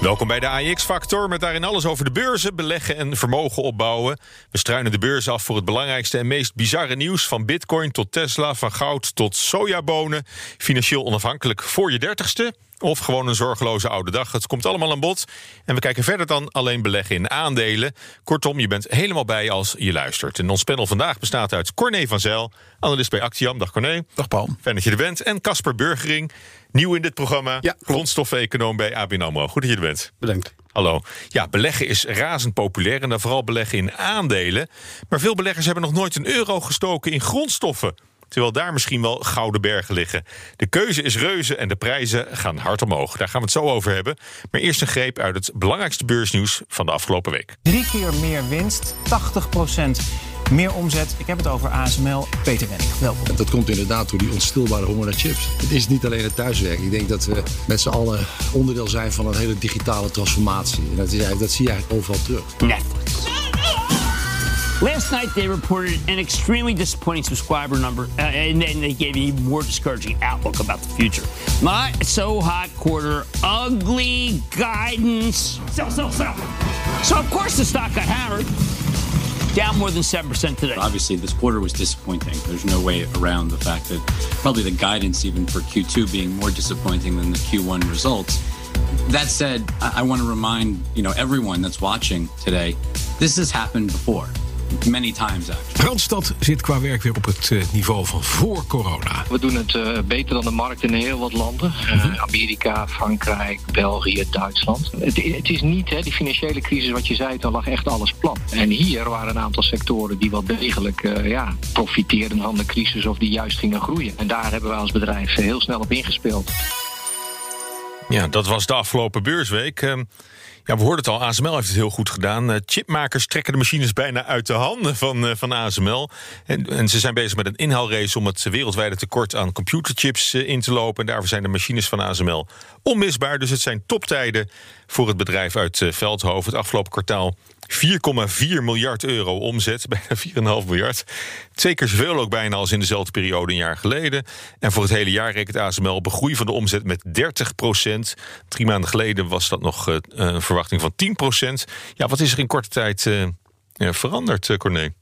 Welkom bij de AX Factor met daarin alles over de beurzen, beleggen en vermogen opbouwen. We struinen de beurs af voor het belangrijkste en meest bizarre nieuws van Bitcoin tot Tesla, van goud tot sojabonen. Financieel onafhankelijk voor je dertigste. Of gewoon een zorgeloze oude dag. Het komt allemaal aan bod. En we kijken verder dan alleen beleggen in aandelen. Kortom, je bent helemaal bij als je luistert. En ons panel vandaag bestaat uit Corné van Zijl, analist bij Actiam. Dag Corné. Dag Paul. Fijn dat je er bent. En Casper Burgering, nieuw in dit programma. Ja, klopt. grondstoffeconoom bij ABN AMRO. Goed dat je er bent. Bedankt. Hallo. Ja, beleggen is razend populair en dan vooral beleggen in aandelen. Maar veel beleggers hebben nog nooit een euro gestoken in grondstoffen. Terwijl daar misschien wel gouden bergen liggen. De keuze is reuze en de prijzen gaan hard omhoog. Daar gaan we het zo over hebben. Maar eerst een greep uit het belangrijkste beursnieuws van de afgelopen week. Drie keer meer winst, 80% meer omzet. Ik heb het over ASML. Peter Wenning, welkom. Dat komt inderdaad door die onstilbare honger naar chips. Het is niet alleen het thuiswerken. Ik denk dat we met z'n allen onderdeel zijn van een hele digitale transformatie. En dat, is eigenlijk, dat zie je eigenlijk overal terug. Last night they reported an extremely disappointing subscriber number, uh, and then they gave a more discouraging outlook about the future. Not so hot quarter, ugly guidance. Sell, sell, sell. So of course the stock got hammered, down more than seven percent today. Obviously, this quarter was disappointing. There's no way around the fact that probably the guidance, even for Q2, being more disappointing than the Q1 results. That said, I, I want to remind you know everyone that's watching today, this has happened before, many times actually. Randstad zit qua werk weer op het eh, niveau van voor corona. We doen het eh, beter dan de markt in heel wat landen. Eh, Amerika, Frankrijk, België, Duitsland. Het, het is niet, hè, die financiële crisis, wat je zei, dan lag echt alles plat. En hier waren een aantal sectoren die wel degelijk eh, ja, profiteerden van de crisis of die juist gingen groeien. En daar hebben wij als bedrijf heel snel op ingespeeld. Ja, dat was de afgelopen beursweek. Ja, we hoorden het al, ASML heeft het heel goed gedaan. Eh, chipmakers trekken de machines bijna uit de handen van, eh, van ASML. En, en ze zijn bezig met een inhaalrace om het wereldwijde tekort aan computerchips eh, in te lopen. En daarvoor zijn de machines van ASML onmisbaar. Dus het zijn toptijden voor het bedrijf uit eh, Veldhoven. Het afgelopen kwartaal 4,4 miljard euro omzet, bijna 4,5 miljard. Twee keer zoveel ook bijna als in dezelfde periode een jaar geleden. En voor het hele jaar rekent ASML op een groei van de omzet met 30 procent. Drie maanden geleden was dat nog eh, een verwachting van 10 procent. Ja, wat is er in korte tijd eh, veranderd, Corné?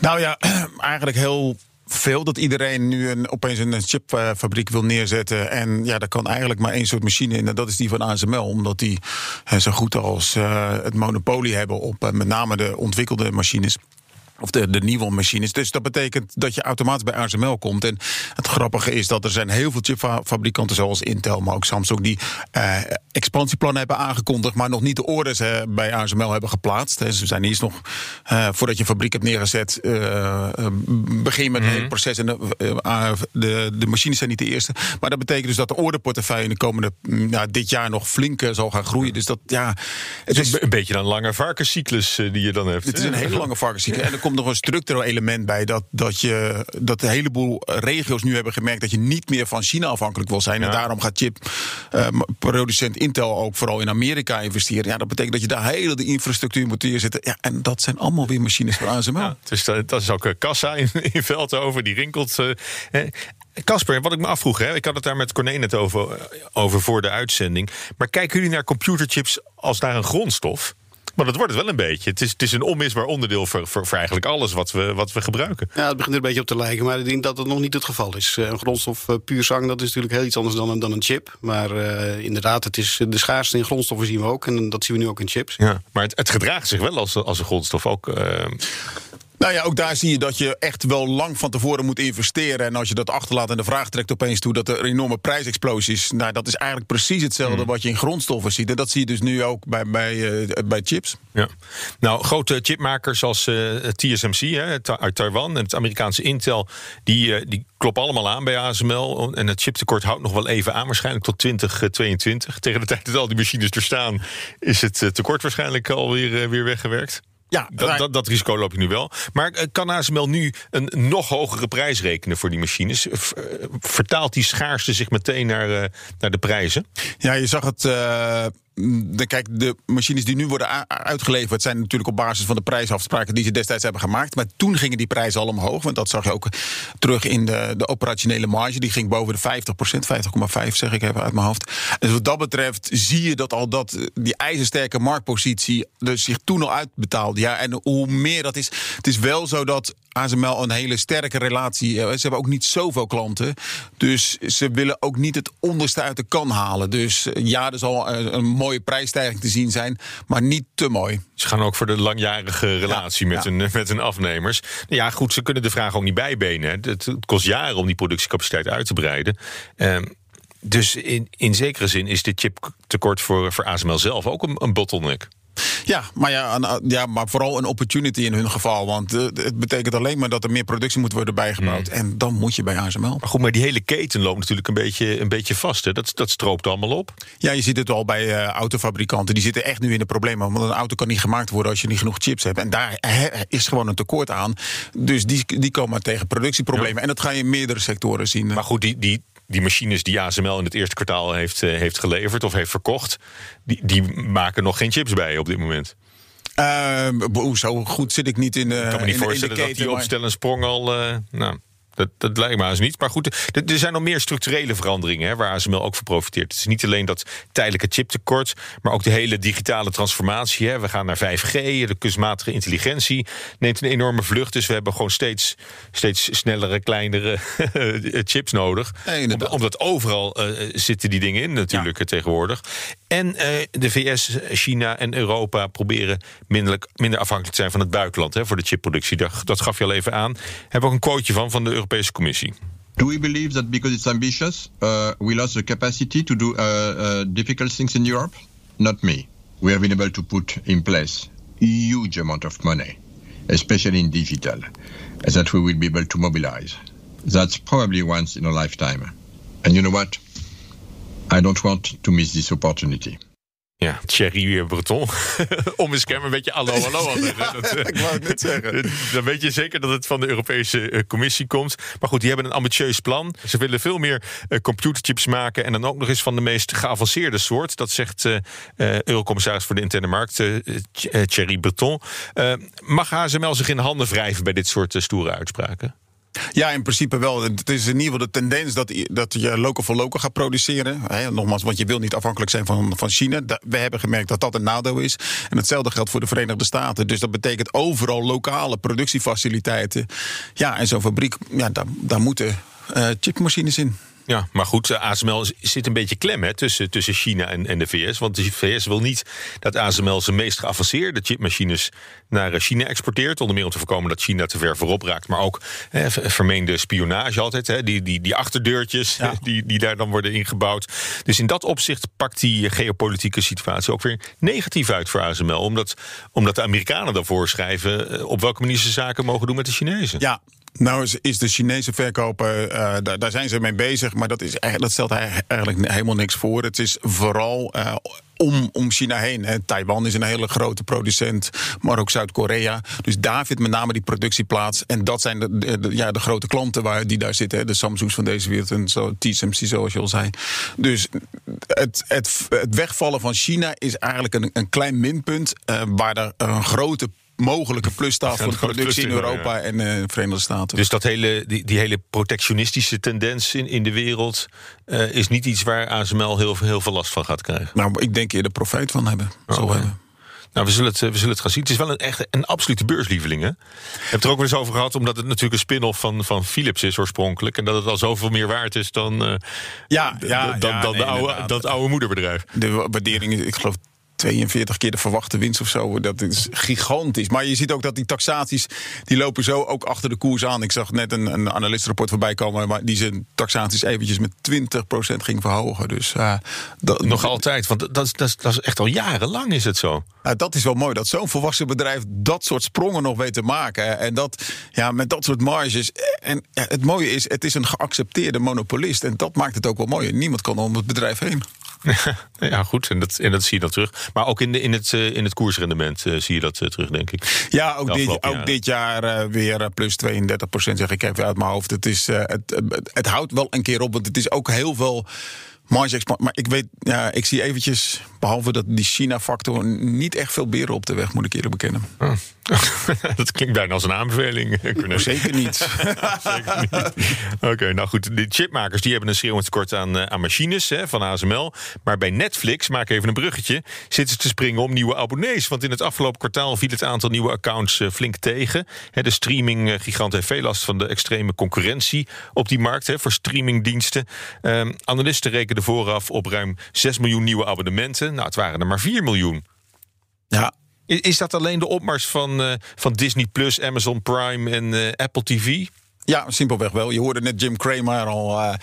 Nou ja, eigenlijk heel veel dat iedereen nu een, opeens een chipfabriek wil neerzetten. En ja, daar kan eigenlijk maar één soort machine in. En dat is die van ASML. Omdat die eh, zo goed als uh, het monopolie hebben op uh, met name de ontwikkelde machines. Of de, de nieuwe machines. Dus dat betekent dat je automatisch bij ASML komt. En het grappige is dat er zijn heel veel chipfabrikanten, zoals Intel, maar ook Samsung, die uh, expansieplannen hebben aangekondigd, maar nog niet de orders uh, bij ASML hebben geplaatst. Dus we zijn eerst nog, uh, voordat je een fabriek hebt neergezet, begin je met mm -hmm. het proces. En de, de, de, machines zijn niet de eerste. Maar dat betekent dus dat de orderportefeuille in de komende, nou, dit jaar nog flink zal gaan groeien. Dus dat, ja. Het is een beetje een lange varkenscyclus die je dan hebt. Het is een hele lange varkenscyclus. En komt nog een structureel element bij. Dat, dat, je, dat een heleboel regio's nu hebben gemerkt dat je niet meer van China afhankelijk wil zijn. Ja. En daarom gaat chip-producent uh, Intel ook vooral in Amerika investeren. Ja, dat betekent dat je daar hele de infrastructuur moet neerzetten. Ja, en dat zijn allemaal weer machines van ASML. Ja, dus dat, dat is ook kassa in, in Veldhoven, die rinkelt. Casper, uh, wat ik me afvroeg, hè, ik had het daar met Corné net over, over voor de uitzending. Maar kijken jullie naar computerchips als naar een grondstof? Maar dat wordt het wel een beetje. Het is, het is een onmisbaar onderdeel voor, voor, voor, eigenlijk alles wat we, wat we gebruiken. Ja, het begint er een beetje op te lijken. Maar ik denk dat dat nog niet het geval is. Een grondstof uh, puur zang, dat is natuurlijk heel iets anders dan een, dan een chip. Maar uh, inderdaad, het is de schaarste in grondstoffen zien we ook. En dat zien we nu ook in chips. Ja, maar het, het gedraagt zich wel als, als een grondstof ook. Uh... Nou ja, ook daar zie je dat je echt wel lang van tevoren moet investeren. En als je dat achterlaat en de vraag trekt opeens toe dat er enorme prijsexplosies. Nou, dat is eigenlijk precies hetzelfde Hmm. wat je in grondstoffen ziet. En dat zie je dus nu ook bij, bij, eh, bij chips. Ja. Nou, grote chipmakers als eh, TSMC hè, uit Taiwan en het Amerikaanse Intel, die, eh, die kloppen allemaal aan bij ASML. En het chiptekort houdt nog wel even aan, waarschijnlijk tot 2022. Tegen de tijd dat al die machines er staan, is het tekort waarschijnlijk alweer weer weggewerkt. Ja, Dat, dat, dat risico loop je nu wel. Maar eh, kan ASML nu een nog hogere prijs rekenen voor die machines? V- eh, Vertaalt die schaarste zich meteen naar, eh, naar de prijzen? Ja, je zag het. eh, de, kijk, de machines die nu worden uitgeleverd zijn natuurlijk op basis van de prijsafspraken die ze destijds hebben gemaakt. Maar toen gingen die prijzen al omhoog. Want dat zag je ook terug in de, de operationele marge. Die ging boven de 50% 50,5 zeg ik even uit mijn hoofd. Dus wat dat betreft zie je dat al dat die ijzersterke marktpositie dus zich toen al uitbetaalde. Ja, en hoe meer dat is. Het is wel zo dat ASML een hele sterke relatie. eh, Ze hebben ook niet zoveel klanten. Dus ze willen ook niet het onderste uit de kan halen. Dus eh, ja, er zal eh, een mooie prijsstijging te zien zijn. Maar niet te mooi. Ze gaan ook voor de langjarige relatie met, ja. hun, met hun afnemers. Ja, goed, ze kunnen de vraag ook niet bijbenen. het kost jaren om die productiecapaciteit uit te breiden. Ehm, dus in, in zekere zin is dit chiptekort voor, voor ASML zelf ook een, een bottleneck. Ja, maar, ja, een- ja, maar vooral een opportunity in hun geval. Want eh, het betekent alleen maar dat er meer productie moet worden bijgebouwd. En dan moet je bij ASML. Maar goed, maar die hele keten loopt natuurlijk een beetje, een beetje vast. Hè. Dat, dat stroopt allemaal op. Ja, je ziet het al bij eh, autofabrikanten. Die zitten echt nu in de problemen. Want een auto kan niet gemaakt worden als je niet genoeg chips hebt. En daar hè, is gewoon een tekort aan. Dus die, die komen tegen productieproblemen. En dat ga je in meerdere sectoren zien. Maar goed, die, die, die machines die ASML in het eerste kwartaal heeft, eh, heeft geleverd of heeft verkocht... Die, die maken nog geen chips bij op dit moment. Eh, boe, zo goed zit ik niet in de Ik kan me niet in de- in de voorstellen dat die opstellen sprong al... eh, nou, dat, dat lijkt me haast niet. Maar goed, er, er zijn nog meer structurele veranderingen... Hè, waar ASML ook van profiteert. Het is niet alleen dat tijdelijke chiptekort... maar ook de hele digitale transformatie. Hè. We gaan naar 5G, de kunstmatige intelligentie... neemt een enorme vlucht. Dus we hebben gewoon steeds, steeds snellere, kleinere chips nodig. Ja, omdat overal eh, zitten die dingen in natuurlijk eh, tegenwoordig. En eh, de VS, China en Europa proberen minder, afhankelijk te zijn van het buitenland hè, voor de chipproductie. Dat, dat gaf je al even aan. Hebben ook een quoteje van van de Europese Commissie. Do we believe that because it's ambitious, uh, we lost the capacity to do uh, uh, difficult things in Europe? Not me. We have been able to put in place huge amount of money, especially in digital, that we will be able to mobilize. That's probably once in a lifetime. And you know what? I don't want to miss this opportunity. Ja, Thierry Breton. Om eens keer een beetje hallo, hallo. aan te zeggen. Dat, eh, ik wou het net zeggen. Dan weet je zeker dat het van de Europese eh, Commissie komt. Maar goed, die hebben een ambitieus plan. Ze willen veel meer eh, computerchips maken. En dan ook nog eens van de meest geavanceerde soort. Dat zegt eh eh, Eurocommissaris voor de interne markt, Th- Thierry Breton. Eh, mag HSML zich in de handen wrijven bij dit soort stoere uitspraken? Ja, in principe wel. Het is in ieder geval de tendens dat, dat je local voor local gaat produceren. Hè, nogmaals, want je wil niet afhankelijk zijn van, van China. We hebben gemerkt dat dat een nadeel is. En hetzelfde geldt voor de Verenigde Staten. Dus dat betekent overal lokale productiefaciliteiten. Ja, en zo'n fabriek, ja, daar, daar moeten eh, chipmachines in. Ja, maar goed, eh, ASML zit een beetje klem hè, tussen, tussen China en, en de VS. Want de VS wil niet dat ASML zijn meest geavanceerde chipmachines naar eh, China exporteert. Onder meer om te voorkomen dat China te ver voorop raakt. Maar ook hè, v- vermeende spionage altijd. Hè, die, die, die achterdeurtjes die, die daar dan worden ingebouwd. Dus in dat opzicht pakt die eh, geopolitieke situatie ook weer negatief uit voor ASML. Omdat, omdat de Amerikanen dan voorschrijven eh, op welke manier ze zaken mogen doen met de Chinezen. Ja. Nou is, is de Chinese verkoper, eh, daar, daar zijn ze mee bezig, maar dat, is, dat stelt eigenlijk helemaal niks voor. Het is vooral eh, om, om China heen. Hè. Taiwan is een hele grote producent, maar ook Zuid-Korea. Dus daar vindt met name die productie plaats. En dat zijn de- ja, de grote klanten waar, die daar zitten. Hè. De Samsungs van deze wereld en zo, TSMC zoals je al zei. Dus het, het, het wegvallen van China is eigenlijk een, een klein minpunt... eh, waar er een grote mogelijke plus staat voor de grote productie in plus in, Europa ja. en eh, de Verenigde Staten. Dus dat hele, die, die hele protectionistische tendens in, in de wereld eh, is niet iets waar ASML heel, heel veel last van gaat krijgen. Nou, ik denk eerder profijt van hebben. Zo Oh, hebben. Nou, we zullen, het, eh, we zullen het gaan zien. Het is wel een echt een absolute beurslieveling. Hè? Ik heb het er ook wel eens over gehad, omdat het natuurlijk een spin-off van, van Philips is oorspronkelijk. En dat het al zoveel meer waard is dan, eh, Ja, ja, dan, ja, dan nee, de oude, inderdaad. dat oude moederbedrijf. De waardering, is, ik geloof 42 keer de verwachte winst of zo. Dat is gigantisch. Maar je ziet ook dat die taxaties, die lopen zo ook achter de koers aan. Ik zag net een, een analistenrapport voorbij komen... Maar die zijn taxaties eventjes met 20% ging verhogen. Dus, uh, dat, Nog altijd, want dat, dat, dat is echt al jarenlang is het zo. Nou, dat is wel mooi, dat zo'n volwassen bedrijf dat soort sprongen nog weet te maken. En dat, ja, met dat soort marges. En ja, het mooie is, het is een geaccepteerde monopolist. En dat maakt het ook wel mooi. Niemand kan om het bedrijf heen. Ja, goed. En dat, en dat zie je dan terug. Maar ook in, de, in, het, in het koersrendement zie je dat terug, denk ik. Ja, ook, dit, ook dit jaar weer plus 32 procent, zeg ik even uit mijn hoofd. Het, is, het, het, het houdt wel een keer op, want het is ook heel veel marge Maar ik weet, ja, ik zie eventjes, behalve dat die China-factor, niet echt veel beren op de weg, moet ik eerlijk bekennen. Oh. dat klinkt bijna als een aanbeveling. Zeker niet. niet. Oké, nou goed. De chipmakers die hebben een schreeuwend tekort aan, aan machines hè, van ASML. Maar bij Netflix, maak even een bruggetje, zitten ze te springen om nieuwe abonnees. Want in het afgelopen kwartaal viel het aantal nieuwe accounts flink tegen. De streaminggigant heeft veel last van de extreme concurrentie op die markt hè, voor streamingdiensten. Um, analisten rekenen vooraf op ruim 6 miljoen nieuwe abonnementen. Nou, het waren er maar 4 miljoen. Ja, is dat alleen de opmars van, uh, van Disney Plus, Amazon Prime en uh, Apple TV? Ja, simpelweg wel. Je hoorde net Jim Cramer al uh,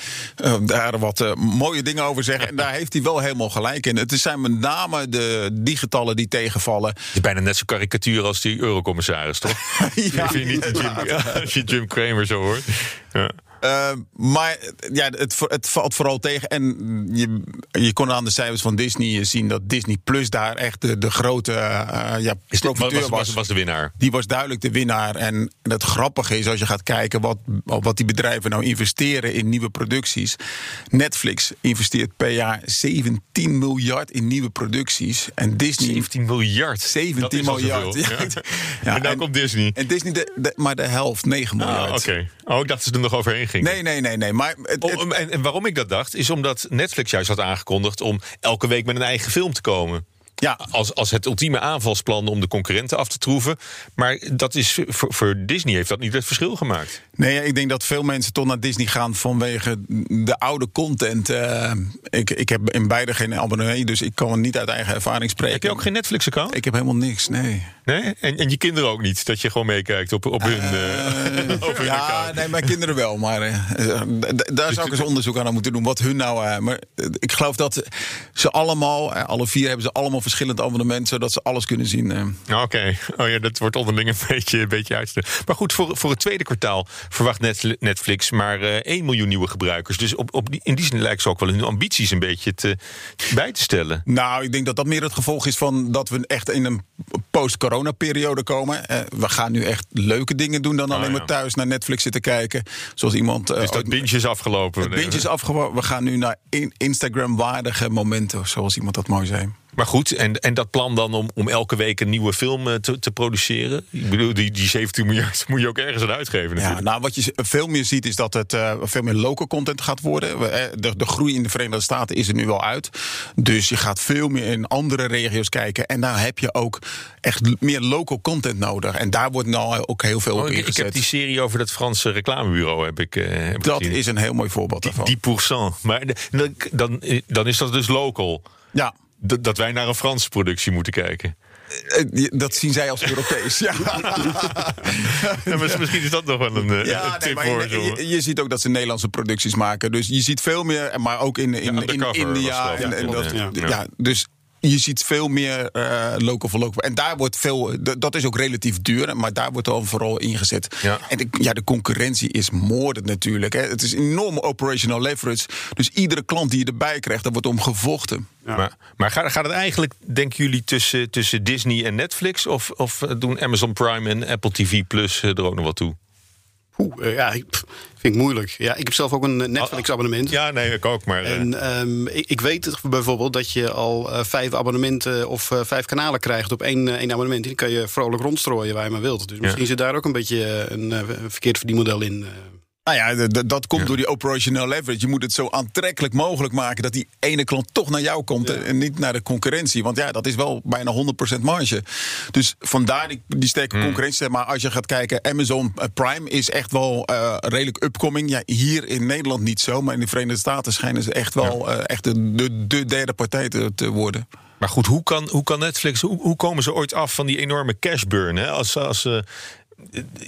uh, daar wat uh, mooie dingen over zeggen. En daar heeft hij wel helemaal gelijk in. Het zijn met name de digitale die tegenvallen. Het is bijna net zo'n karikatuur als die eurocommissaris, toch? ja, Vind je niet Jim, als je Jim Cramer zo hoort. Ja. Uh, maar ja, het, het, valt vooral tegen. En je, je kon aan de cijfers van Disney zien dat Disney Plus daar echt de, de grote uh, ja, profiteur was, was, was. de winnaar. Die was duidelijk de winnaar. En het grappige is, als je gaat kijken wat, wat die bedrijven nou investeren in nieuwe producties. Netflix investeert per jaar 17 miljard in nieuwe producties. En Disney. 17 miljard. 17 miljard. Ja. ja. en dan komt Disney. En Disney, de, de, maar de helft, 9 miljard. Ah, Oké. Okay. Oh, dat ze er nog overheen Nee, nee, nee, nee. Maar het, het... En, en waarom ik dat dacht, is omdat Netflix juist had aangekondigd om elke week met een eigen film te komen. Ja. Als, als het ultieme aanvalsplan om de concurrenten af te troeven. Maar dat is, voor, voor Disney heeft dat niet het verschil gemaakt. Nee, ik denk dat veel mensen toch naar Disney gaan vanwege de oude content. Uh, ik, ik heb in beide geen abonnee, dus ik kan niet uit eigen ervaring spreken. Heb je ook geen Netflix-account? Ik heb helemaal niks, nee. Nee? En, en je kinderen ook niet? Dat je gewoon meekijkt op, op hun, uh, op hun Ja, account. nee, mijn kinderen wel. Maar uh, daar zou ik eens onderzoek aan moeten doen. Wat hun nou... maar ik geloof dat ze allemaal, alle vier hebben ze allemaal verschillend abonnement... zodat ze alles kunnen zien. Oké, okay. oh ja, dat wordt onderling een beetje, een beetje uitstellen. Maar goed, voor, voor het tweede kwartaal verwacht Netflix maar uh, 1 miljoen nieuwe gebruikers. Dus op, op die, in die zin lijkt ze ook wel hun ambities een beetje te, bij te stellen. Nou, ik denk dat dat meer het gevolg is van dat we echt in een post-corona-periode komen. Uh, we gaan nu echt leuke dingen doen dan alleen oh, ja. maar thuis naar Netflix zitten kijken. Zoals iemand. Uh, dus dat bintje is afgelopen. Het bintje is afgelopen. We gaan nu naar in Instagram-waardige momenten, zoals iemand dat mooi zei. Maar goed, en, en dat plan dan om, om elke week een nieuwe film te, te produceren? Ik bedoel, die, die 17 miljard moet je ook ergens aan uitgeven. Ja, nou, wat je veel meer ziet is dat het uh, veel meer local content gaat worden. De, de groei in de Verenigde Staten is er nu al uit. Dus je gaat veel meer in andere regio's kijken. En daar heb je ook echt meer local content nodig. En daar wordt nou ook heel veel oh, op ik, ingezet. Ik heb die serie over dat Franse reclamebureau heb ik, uh, heb Dat gezien. is een heel mooi voorbeeld daarvan. Die, die Maar dan, dan, dan is dat dus local. Ja. Dat, wij naar een Franse productie moeten kijken. Dat zien zij als Europees. Ja. ja misschien is dat nog wel een, ja, een tip nee, voor je, je, je, ziet ook dat ze Nederlandse producties maken. Dus je ziet veel meer, maar ook in, in, Ja, in India. En, dat, en ja. dus je ziet veel meer uh, local voor local. En daar wordt veel, dat is ook relatief duur, maar daar wordt al vooral ingezet. Ja. En de, ja, de concurrentie is moordend natuurlijk. Hè. Het is enorme operational leverage. Dus iedere klant die je erbij krijgt, daar wordt om gevochten. Maar, maar gaat, gaat het eigenlijk, denken jullie, tussen, tussen Disney en Netflix? Of, of doen Amazon Prime en Apple TV Plus eh, er ook nog wat toe? Oeh, eh, ja, ik- vind ik moeilijk. Ja, ik heb zelf ook een eh, Netflix-abonnement. Ja, nee, ik ook. Maar, eh, En ehm, ik, ik weet bijvoorbeeld dat je al eh, vijf abonnementen of eh, vijf kanalen krijgt op één, eh, één abonnement. Die kan je vrolijk rondstrooien waar je maar wilt. Dus misschien zit daar ook een beetje eh, een eh, verkeerd verdienmodel in. Nou ja, dat komt door die operational leverage. Je moet het zo aantrekkelijk mogelijk maken dat die ene klant toch naar jou komt en niet naar de concurrentie. Want ja, dat is wel bijna 100% marge. Dus vandaar die, die sterke concurrentie. Maar als je gaat kijken, Amazon eh, Prime is echt wel eh, redelijk upcoming. Ja, hier in Nederland niet zo, maar in de Verenigde Staten schijnen ze echt wel eh, echt de, de, de derde partij te, te worden. Maar goed, hoe kan, hoe kan Netflix, hoe, hoe komen ze ooit af van die enorme cashburn? Hè? Als, als, uh,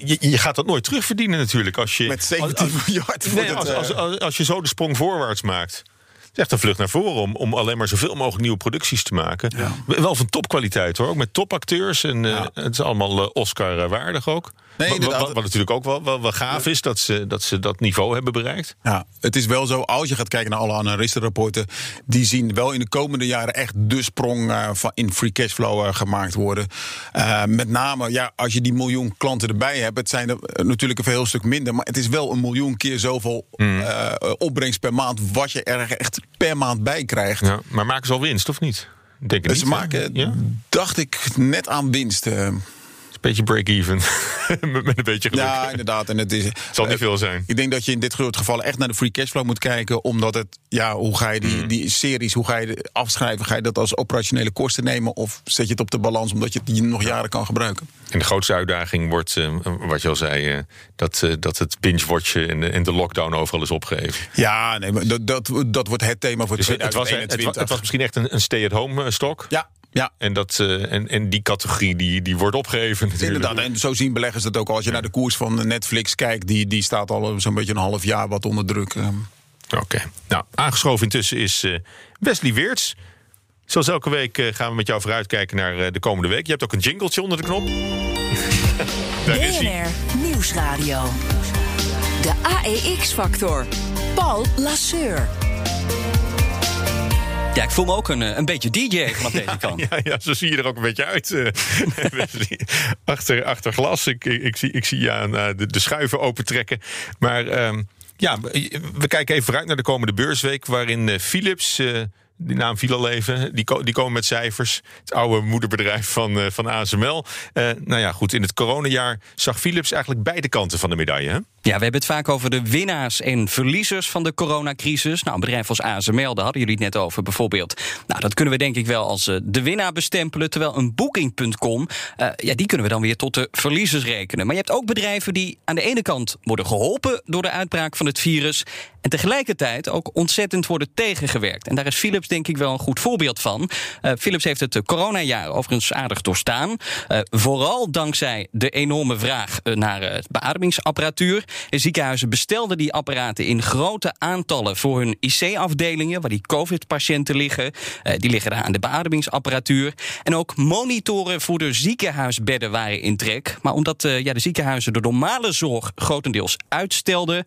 je, je, gaat dat nooit terugverdienen natuurlijk. Als je, Met 17 als, miljard. Nee, als, als, als, als je zo de sprong voorwaarts maakt. Het is echt een vlucht naar voren om, om alleen maar zoveel mogelijk nieuwe producties te maken. Ja. Wel van topkwaliteit hoor, ook met topacteurs. En ja. uh, het is allemaal uh, Oscar-waardig ook. Nee, wat, wat, wat, natuurlijk ook wel, wel, wel gaaf is, dat ze, dat ze dat niveau hebben bereikt. Ja, het is wel zo, als je gaat kijken naar alle analistenrapporten... die zien wel in de komende jaren echt de sprong uh, van in free cashflow uh, gemaakt worden. Uh, met name, ja, als je die miljoen klanten erbij hebt... het zijn er natuurlijk een heel stuk minder... maar het is wel een miljoen keer zoveel mm. opbrengst per maand... wat je er echt per maand bij krijgt. Ja, maar maken ze al winst, of niet? Denk ze niet, maken, ja? dacht ik, net aan winst beetje break-even. met een beetje geluk. Ja, inderdaad. En het, is, het zal niet uh, veel zijn. Ik denk dat je in dit soort gevallen echt naar de free cashflow moet kijken. Omdat het, ja, hoe ga je die, mm. die series, hoe ga je afschrijven? Ga je dat als operationele kosten nemen? Of zet je het op de balans omdat je het nog jaren kan gebruiken? En de grootste uitdaging wordt, uh, wat je al zei, uh, dat, uh, dat het binge-watchen en, en, de lockdown overal is opgegeven. Ja, nee, maar dat, dat, dat wordt het thema voor dus 2021. Het was, het was misschien echt een, een stay-at-home stok. Ja, ja. En, dat, uh, en, en die categorie die, die wordt opgeheven. Natuurlijk. Inderdaad, en zo zien beleggers het ook. Als je ja. naar de koers van Netflix kijkt, die, die staat al zo'n beetje een half jaar wat onder druk. Oké. Okay. Nou, aangeschoven intussen is Wesley Weerts. Zoals elke week gaan we met jou vooruitkijken naar de komende week. Je hebt ook een jingletje onder de knop. Daar is hij. Nieuwsradio. De AEX-factor. Paul Lasseur. Ja, ik voel me ook een, een beetje DJ vanaf ja, deze kant. Ja, ja, zo zie je er ook een beetje uit. Uh, achter, achter glas. Ik, ik, ik, zie, ik zie je aan uh, de, de schuiven opentrekken. Maar um, ja, we kijken even vooruit naar de komende beursweek... waarin uh, Philips... Die naam viel al even. Die, ko die, komen met cijfers. Het oude moederbedrijf van, uh, van ASML. Uh, nou ja, goed. In het coronajaar zag Philips eigenlijk beide kanten van de medaille. Hè? Ja, we hebben het vaak over de winnaars en verliezers van de coronacrisis. Nou, een bedrijf als ASML, daar hadden jullie het net over bijvoorbeeld. Nou, dat kunnen we denk ik wel als uh, de winnaar bestempelen. Terwijl een Booking.com, ja, die kunnen we dan weer tot de verliezers rekenen. Maar je hebt ook bedrijven die aan de ene kant worden geholpen door de uitbraak van het virus. En tegelijkertijd ook ontzettend worden tegengewerkt. En daar is Philips denk ik wel een goed voorbeeld van. Uh, Philips heeft het coronajaar overigens aardig doorstaan. Vooral dankzij de enorme vraag naar beademingsapparatuur. Ziekenhuizen bestelden die apparaten in grote aantallen voor hun IC-afdelingen, waar die COVID-patiënten liggen. die liggen daar aan de beademingsapparatuur. En ook monitoren voor de ziekenhuisbedden waren in trek. Maar omdat ja, de ziekenhuizen de normale zorg grotendeels uitstelden,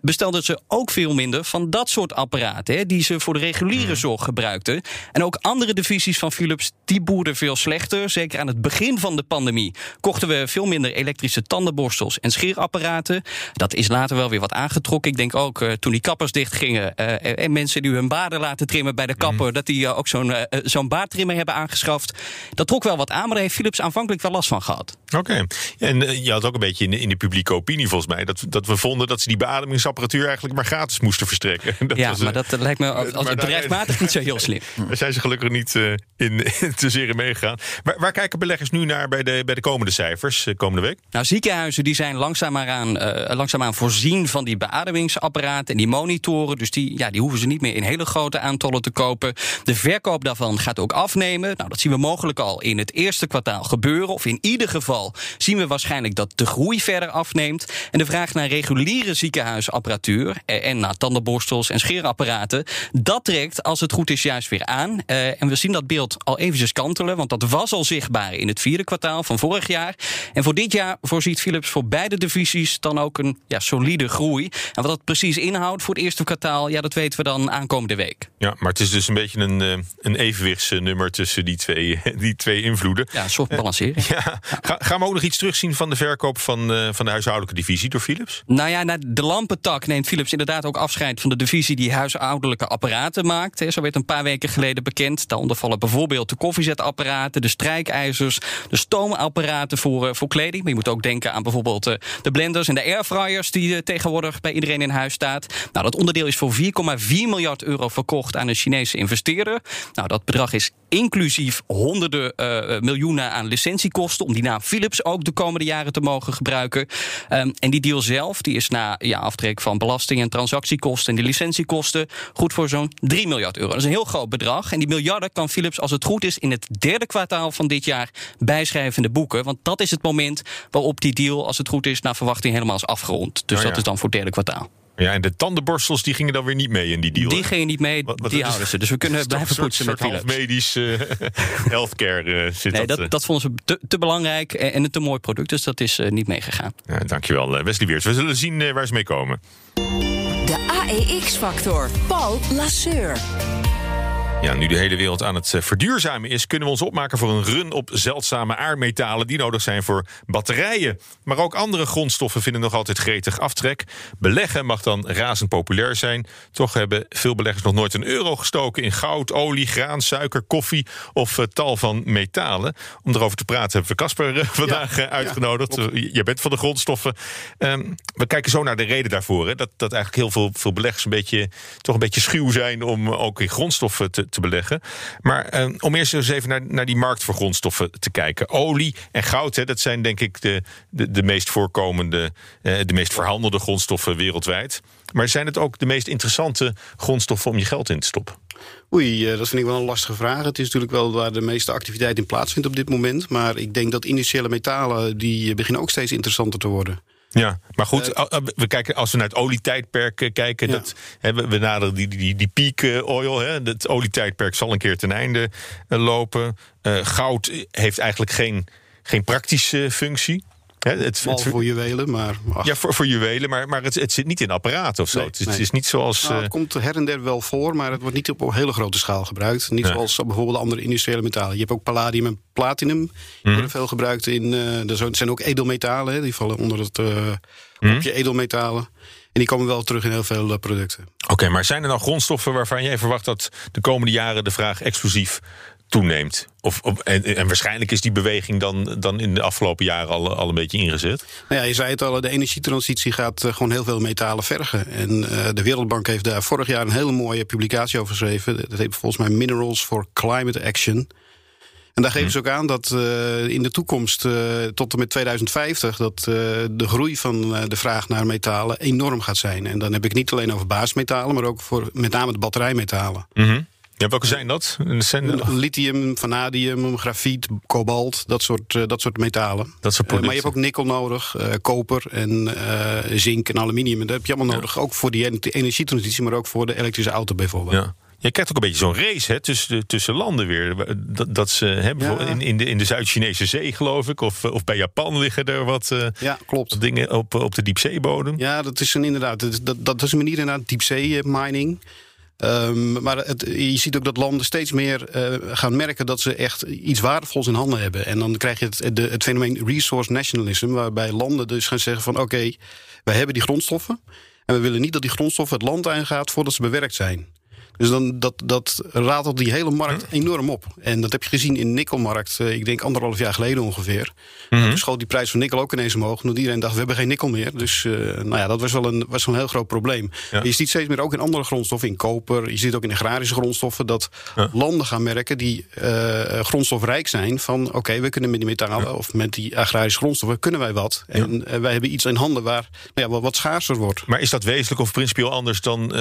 bestelden ze ook veel minder van dat soort apparaten, hè, die ze voor de reguliere zorg gebruikten. En ook andere divisies van Philips, die boerden veel slechter. Zeker aan het begin van de pandemie kochten we veel minder elektrische tandenborstels en scheerapparaten. Dat is later wel weer wat aangetrokken. Ik denk ook uh, toen die kappers dichtgingen uh, en mensen die hun baarden laten trimmen bij de kapper, mm. dat die ook zo'n zo'n baardtrimmer hebben aangeschaft. Dat trok wel wat aan, maar daar heeft Philips aanvankelijk wel last van gehad. Oké. Okay. En je had ook een beetje in de, in de publieke opinie volgens mij dat, dat we vonden dat ze die beademingsapparatuur eigenlijk maar gratis moesten verstrekken. Dat ja, was, maar dat lijkt me als bedrijfsmatig niet zo heel slim. Daar zijn ze gelukkig niet in, te zeer in meegegaan. Waar, waar, kijken beleggers nu naar bij de, bij de komende cijfers, komende week? Nou, ziekenhuizen die zijn langzaamaan, uh, langzaamaan voorzien van die beademingsapparaten en die monitoren. Dus die, ja, die hoeven ze niet meer in hele grote aantallen te kopen. De verkoop daarvan gaat ook afnemen. Nou, dat zien we mogelijk al in het eerste kwartaal gebeuren. Of in ieder geval zien we waarschijnlijk dat de groei verder afneemt. En de vraag naar reguliere ziekenhuisapparatuur en naar tandenborstels en scheerapparaten, dat trekt als het goed is juist weer aan. Uh, en we zien dat beeld al eventjes kantelen, want dat was al zichtbaar in het vierde kwartaal van vorig jaar. En voor dit jaar voorziet Philips voor beide divisies dan ook een ja, solide groei. En wat dat precies inhoudt voor het eerste kwartaal, ja, dat weten we dan aankomende week. Ja, maar het is dus een beetje een, een evenwichtsnummer tussen die twee, die twee invloeden. Ja, een soort balancering. Ja. Ga, gaan we ook nog iets terugzien van de verkoop van, uh, van de huishoudelijke divisie door Philips? Nou ja, naar de lampentak neemt Philips inderdaad ook afscheid van de divisie die huishoudelijke apparaten maakt. Zo werd een paar weken geleden bekend. Daaronder vallen bijvoorbeeld de koffiezetapparaten, de strijkijzers, de stoomapparaten voor, uh, voor kleding. Maar je moet ook denken aan bijvoorbeeld uh, de blenders en de die uh, tegenwoordig bij iedereen in huis staat. Nou, dat onderdeel is voor 4,4 miljard euro verkocht aan een Chinese investeerder. Nou, dat bedrag is inclusief honderden uh, miljoenen aan licentiekosten om die naam Philips ook de komende jaren te mogen gebruiken. Um, en die deal zelf die is na ja, aftrek van belasting en transactiekosten en die licentiekosten goed voor zo'n 3 miljard euro. Dat is een heel groot bedrag. En die miljarden kan Philips, als het goed is, in het derde kwartaal van dit jaar bijschrijven in de boeken. Want dat is het moment waarop die deal, als het goed is, naar verwachting helemaal is afgerond. Dus Oh ja. dat is dan voor het derde kwartaal. Ja, en de tandenborstels die gingen dan weer niet mee in die deal. Die gingen niet mee, Wat- wat die is- houden ze. Dus we kunnen blijven poetsen met Philips. medisch eh, healthcare eh, zit Nee, dat. dat, eh. dat vonden ze te, te belangrijk en en een te mooi product. Dus dat is niet meegegaan. Ja, dankjewel, Wesley Weers. We zullen zien waar ze mee komen. De AEX-factor. Paul Lasseur. Ja, nu de hele wereld aan het eh, verduurzamen is, kunnen we ons opmaken voor een run op zeldzame aardmetalen die nodig zijn voor batterijen. Maar ook andere grondstoffen vinden nog altijd gretig aftrek. Beleggen mag dan razend populair zijn. Toch hebben veel beleggers nog nooit een euro gestoken in goud, olie, graan, suiker, koffie of eh, tal van metalen. Om erover te praten hebben we Casper eh, vandaag uitgenodigd. Jij bent van de grondstoffen. Ehm, we kijken zo naar de reden daarvoor. Hè, dat, dat eigenlijk heel veel, veel beleggers een beetje, toch een beetje schuw zijn om ook in grondstoffen te, te beleggen. Maar ehm, om eerst eens even naar, naar die markt voor grondstoffen te kijken. Olie en goud, hè, dat zijn denk ik de, de, de meest voorkomende, eh, de meest verhandelde grondstoffen wereldwijd. Maar zijn het ook de meest interessante grondstoffen om je geld in te stoppen? Oei, eh, dat vind ik wel een lastige vraag. Het is natuurlijk wel waar de meeste activiteit in plaatsvindt op dit moment. Maar ik denk dat initiële metalen, die eh, beginnen ook steeds interessanter te worden. Ja, maar goed, a- we kijken, als we naar het olietijdperk eh, kijken, Ja. dat, hè, we, we naderen die, die, die peak eh, oil. Hè, het olietijdperk zal een keer ten einde eh, lopen. Eh, goud heeft eigenlijk geen, geen praktische functie. Hè, het, het- voor juwelen, maar ach, ja, voor, voor juwelen, maar, maar het, het zit niet in apparaten of zo. Nee, het, is, nee. het is niet zoals. nou, eh, het komt her en der wel voor, maar het wordt niet op een hele grote schaal gebruikt. Niet zoals bijvoorbeeld andere industriële metalen. Je hebt ook palladium en platinum. Die Mhm. worden veel gebruikt in. eh, er zijn- ook edelmetalen, hè, die vallen onder het eh Mhm. kopje edelmetalen. En die komen wel terug in heel veel eh, producten. Oké, maar zijn er nou grondstoffen waarvan jij verwacht dat de komende jaren de vraag explosief toeneemt? Of, of- en, en waarschijnlijk is die beweging dan, dan in de afgelopen jaren al, al een beetje ingezet. Nou ja, je zei het al, de energietransitie gaat eh, gewoon heel veel metalen vergen. En eh, de Wereldbank heeft daar vorig jaar een hele mooie publicatie over geschreven. Dat heet volgens mij Minerals for Climate Action. En daar geven ze ook aan dat eh, in de toekomst, tot en met 2050, dat de groei van de vraag naar metalen enorm gaat zijn. En dan heb ik niet alleen over basismetalen, maar ook voor met name de batterijmetalen. Ja, welke zijn dat? Zijn, Lithium, vanadium, grafiet, kobalt, dat soort, eh, dat soort metalen. Dat soort Eh, maar je hebt ook nikkel nodig, eh, koper en zink en aluminium. En dat heb je allemaal nodig, ook voor die en- energietransitie, maar ook voor de elektrische auto bijvoorbeeld. Ja. Je krijgt ook een beetje zo'n race hè, tussen, tussen landen weer. Dat, dat ze hè, bijvoorbeeld in, in de, in de Zuid-Chinese zee, geloof ik, of, of bij Japan liggen er wat, Ja, klopt. dingen op, op de diepzeebodem. Ja, dat is een, inderdaad. Dat, dat, dat is een manier inderdaad, diepzee mining. Ehm, maar het, je ziet ook dat landen steeds meer eh, gaan merken dat ze echt iets waardevols in handen hebben. En dan krijg je het, de, het fenomeen resource nationalism, waarbij landen dus gaan zeggen van oké, wij hebben die grondstoffen. En we willen niet dat die grondstoffen het land aangaat voordat ze bewerkt zijn. Dus dan, dat, dat ratelt die hele markt enorm op. En dat heb je gezien in de nikkelmarkt, eh, ik denk anderhalf jaar geleden ongeveer. Toen schoot die prijs van nikkel ook ineens omhoog. Omdat iedereen dacht, we hebben geen nikkel meer. Dus eh, nou ja, dat was wel een, was wel een heel groot probleem. Ja. Je ziet steeds meer ook in andere grondstoffen, in koper. Je ziet ook in agrarische grondstoffen dat landen gaan merken die eh, grondstofrijk zijn. Van oké, we kunnen met die metalen of met die agrarische grondstoffen kunnen wij wat. En wij hebben iets in handen waar nou ja, wat, wat schaarser wordt. Maar is dat wezenlijk of principieel anders dan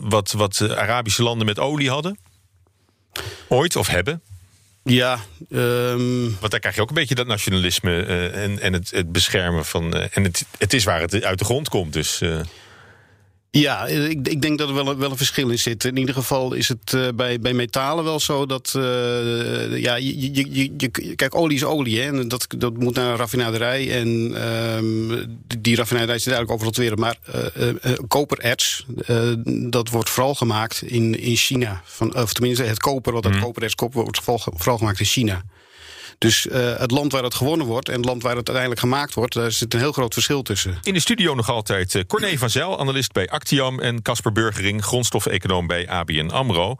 wat, wat eh, Arabische landen met olie hadden? Ooit of hebben? Ja, ehm, Want daar krijg je ook een beetje dat nationalisme eh, en, en het, het beschermen van. eh, en het, het is waar het uit de grond komt. Dus eh, Ja, ik, ik denk dat er wel, een- wel een verschil in zit. In ieder geval is het eh, bij, bij metalen wel zo dat. eh, ja, je, je, je, kijk, olie is olie. Hè, en dat, dat moet naar een raffinaderij. En ehm, die- raffinaderij zit eigenlijk overal ter wereld. Maar eh, kopererts, dat wordt vooral gemaakt in, in China. Van, of tenminste, het koper wat uit kopererts komt, wordt vooral, vooral gemaakt in China. Dus eh, het land waar het gewonnen wordt en het land waar het uiteindelijk gemaakt wordt, daar zit een heel groot verschil tussen. in de studio nog altijd eh, Corné van Zijl, analist bij Actiam. En Casper Burgering, grondstoffeconoom bij ABN Amro.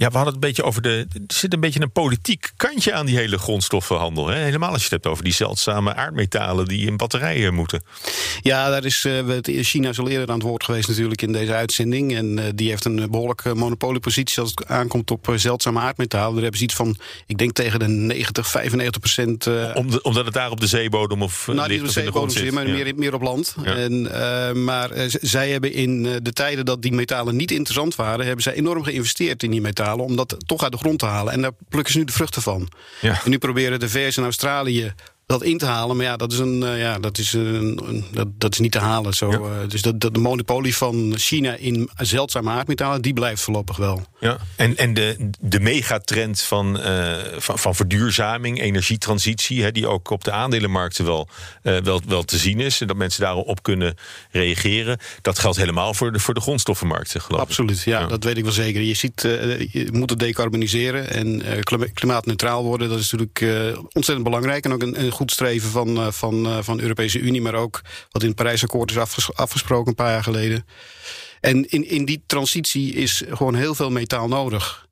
Ja, we hadden het een beetje over de. Er zit een beetje een politiek kantje aan die hele grondstoffenhandel. Hè? Helemaal als je het hebt over die zeldzame aardmetalen die in batterijen moeten. Ja, daar is uh, China is al eerder aan het woord geweest natuurlijk in deze uitzending. En uh, die heeft een behoorlijke monopoliepositie als het aankomt op uh, zeldzame aardmetalen. Daar hebben ze iets van, ik denk tegen de 90, 95 procent. Om de, omdat het daar op de zeebodem of nou, ligt niet op de zeebodem zit, maar ja. meer, meer op land. Ja. En, maar zij hebben in de tijden dat die metalen niet interessant waren, hebben zij enorm geïnvesteerd in die metalen om dat toch uit de grond te halen. En daar plukken ze nu de vruchten van. Ja. En nu proberen de VS en Australië dat in te halen. Maar ja, dat is, een, uh, ja, dat is, een, een, dat, dat is niet te halen. Zo. Ja. Uh, dus dat, dat de monopolie van China in zeldzame aardmetalen, die blijft voorlopig wel. Ja. En, en de, de megatrend van, uh, van, van verduurzaming, energietransitie, hè, die ook op de aandelenmarkten wel, wel, wel te zien is. En dat mensen daarop kunnen reageren. Dat geldt helemaal voor de, voor de grondstoffenmarkten, geloof Absoluut, ik. Ja, ja, dat weet ik wel zeker. Je ziet, je moet het decarboniseren en klimaatneutraal worden. Dat is natuurlijk ontzettend belangrijk. En ook een, een goed streven van, van, van de Europese Unie, maar ook wat in het Parijsakkoord is afges afgesproken een paar jaar geleden. En in, in die transitie is gewoon heel veel metaal nodig.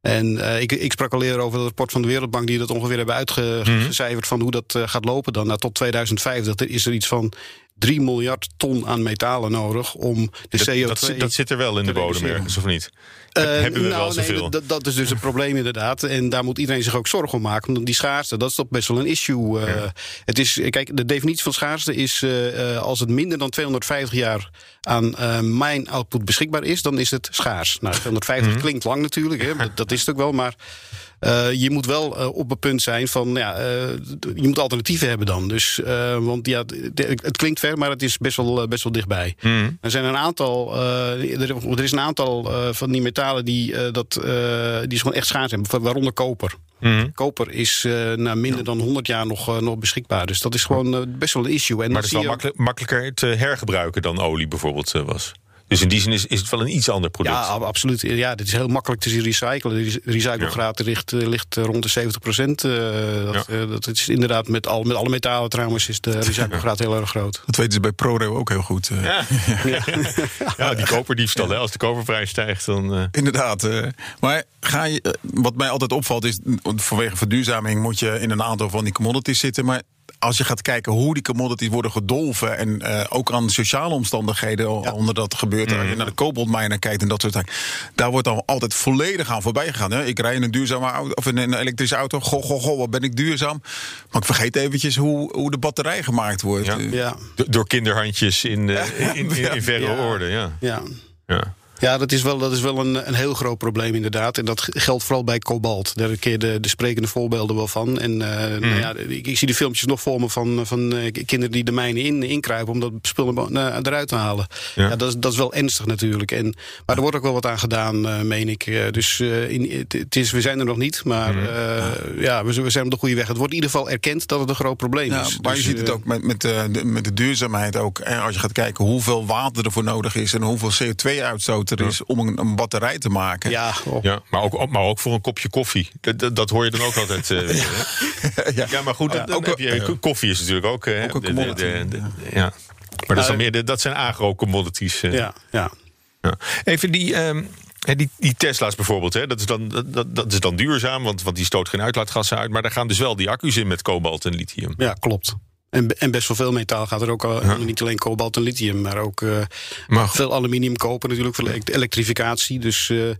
En uh, ik, ik sprak al eerder over het rapport van de Wereldbank... die dat ongeveer hebben uitgecijferd mm -hmm. van hoe dat uh, gaat lopen dan. Nou, tot 2050 is er iets van 3 miljard ton aan metalen nodig om de dat, CO2... Dat, dat, zit er wel in de bodem ergens, of niet? Uh, Hebben we nou, wel zoveel? Nee, dat, dat is dus een probleem inderdaad. En daar moet iedereen zich ook zorgen om maken. Want die schaarste, dat is toch best wel een issue. Uh, ja. het is, kijk, de definitie van schaarste is... Uh, als het minder dan 250 jaar aan mijn output beschikbaar is... dan is het schaars. Nou, 250 mm -hmm. klinkt lang natuurlijk, hè, dat, dat is het ook wel. Maar uh, je moet wel uh, op het punt zijn van, ja, uh, je moet alternatieven hebben dan. Dus, want ja, het klinkt ver, maar het is best wel, best wel dichtbij. Mm. Er zijn een aantal, er, er, is een aantal van die metalen die, dat, die gewoon echt schaars hebben, waaronder koper. Mm. Koper is na minder dan 100 jaar nog, nog beschikbaar. Dus dat is gewoon best wel een issue. En maar het is wel makkelijk, makkelijker te hergebruiken dan olie bijvoorbeeld was. Dus in die zin is, is het wel een iets ander product. Ja, absoluut. Ja, dit is heel makkelijk te recyclen. De recyclegraad ja. ligt, ligt rond de 70 procent. Uh, dat, ja. uh, dat is inderdaad met, al, met alle metalen trouwens is de recyclegraad heel erg groot. Dat weten ze bij ProRail ook heel goed. Uh. Ja. ja. ja, die koperdiefstal. Hè. Als de koperprijs stijgt, dan... Inderdaad. maar ga je, wat mij altijd opvalt is... vanwege verduurzaming moet je in een aantal van die commodities zitten... maar als je gaat kijken hoe die commodities worden gedolven... en uh, ook aan sociale omstandigheden ja. onder dat gebeurt... Mm. als je naar de koboltmijnen kijkt en dat soort dingen... daar wordt dan altijd volledig aan voorbij gegaan. Hè? Ik rij in een duurzame auto of in een elektrische auto... goh, goh, goh, wat ben ik duurzaam. Maar ik vergeet eventjes hoe, hoe de batterij gemaakt wordt. Ja. Ja. Door kinderhandjes in, uh, in, in, in, verre ja. orde, ja. ja. Ja. Dat is wel, dat is wel een, een heel groot probleem inderdaad. En dat geldt vooral bij kobalt. Daar je de, de sprekende voorbeelden wel van. En uh, mm. nou ja, ik, ik, zie de filmpjes nog voor me van, van uh, kinderen die de mijnen in, inkruipen... om dat spul uh, eruit te halen. Ja. ja, dat, is, dat is wel ernstig natuurlijk. En, maar er wordt ook wel wat aan gedaan, meen ik. dus in, het is, we zijn er nog niet, maar mm. ja, we, we, zijn op de goede weg. Het wordt in ieder geval erkend dat het een groot probleem ja, is. Maar dus, je ziet het ook met, met, de, met de duurzaamheid ook. En als je gaat kijken hoeveel water ervoor nodig is... en hoeveel CO2-uitstoot er is om een, een, batterij te maken. Ja, oh. ja maar, ook, maar ook voor een kopje koffie. Dat, dat hoor je dan ook altijd. Uh, ja. ja. maar goed, dan, dan ook, heb je, koffie is natuurlijk ook... Ook een commodity. De, de, de, ja. Maar dat, is dan meer dat zijn agro-commodities. Uh. Ja, ja. Even die... Um, die, die, Tesla's bijvoorbeeld, hè, dat, is dan, dat, dat is dan duurzaam, want, want die stoot geen uitlaatgassen uit. Maar daar gaan dus wel die accu's in met kobalt en lithium. Ja, klopt. En, en, best wel veel metaal gaat er ook al. Ja. Niet alleen kobalt en lithium, maar ook uh, maar veel aluminium kopen natuurlijk voor elektrificatie. Dus uh,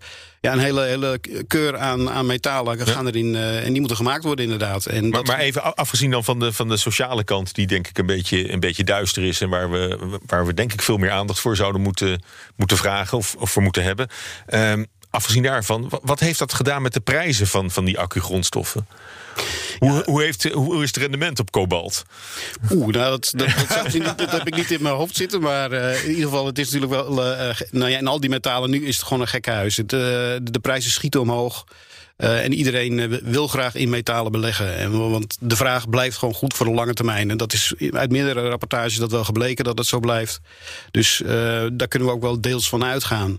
ja, een hele, hele keur aan, aan metalen ja. gaan erin. Uh, en die moeten gemaakt worden inderdaad. En maar, dat... maar even afgezien dan van de, van de sociale kant, die denk ik een beetje, een beetje duister is. En waar we, waar we denk ik veel meer aandacht voor zouden moeten, moeten vragen of, of voor moeten hebben. Um, afgezien daarvan, wat heeft dat gedaan met de prijzen van, van die accu-grondstoffen? Hoe, ja. hoe, heeft, hoe is het rendement op kobalt? Oeh, nou, dat, dat, dat, niet, dat, heb ik niet in mijn hoofd zitten. Maar uh, in ieder geval, het is natuurlijk wel. Uh, nou ja, in al die metalen nu is het gewoon een gekke huis. Het, uh, de prijzen schieten omhoog. Uh, en iedereen wil graag in metalen beleggen. En, want de vraag blijft gewoon goed voor de lange termijn. En dat is uit meerdere rapportages dat wel gebleken dat het zo blijft. Dus uh, daar kunnen we ook wel deels van uitgaan.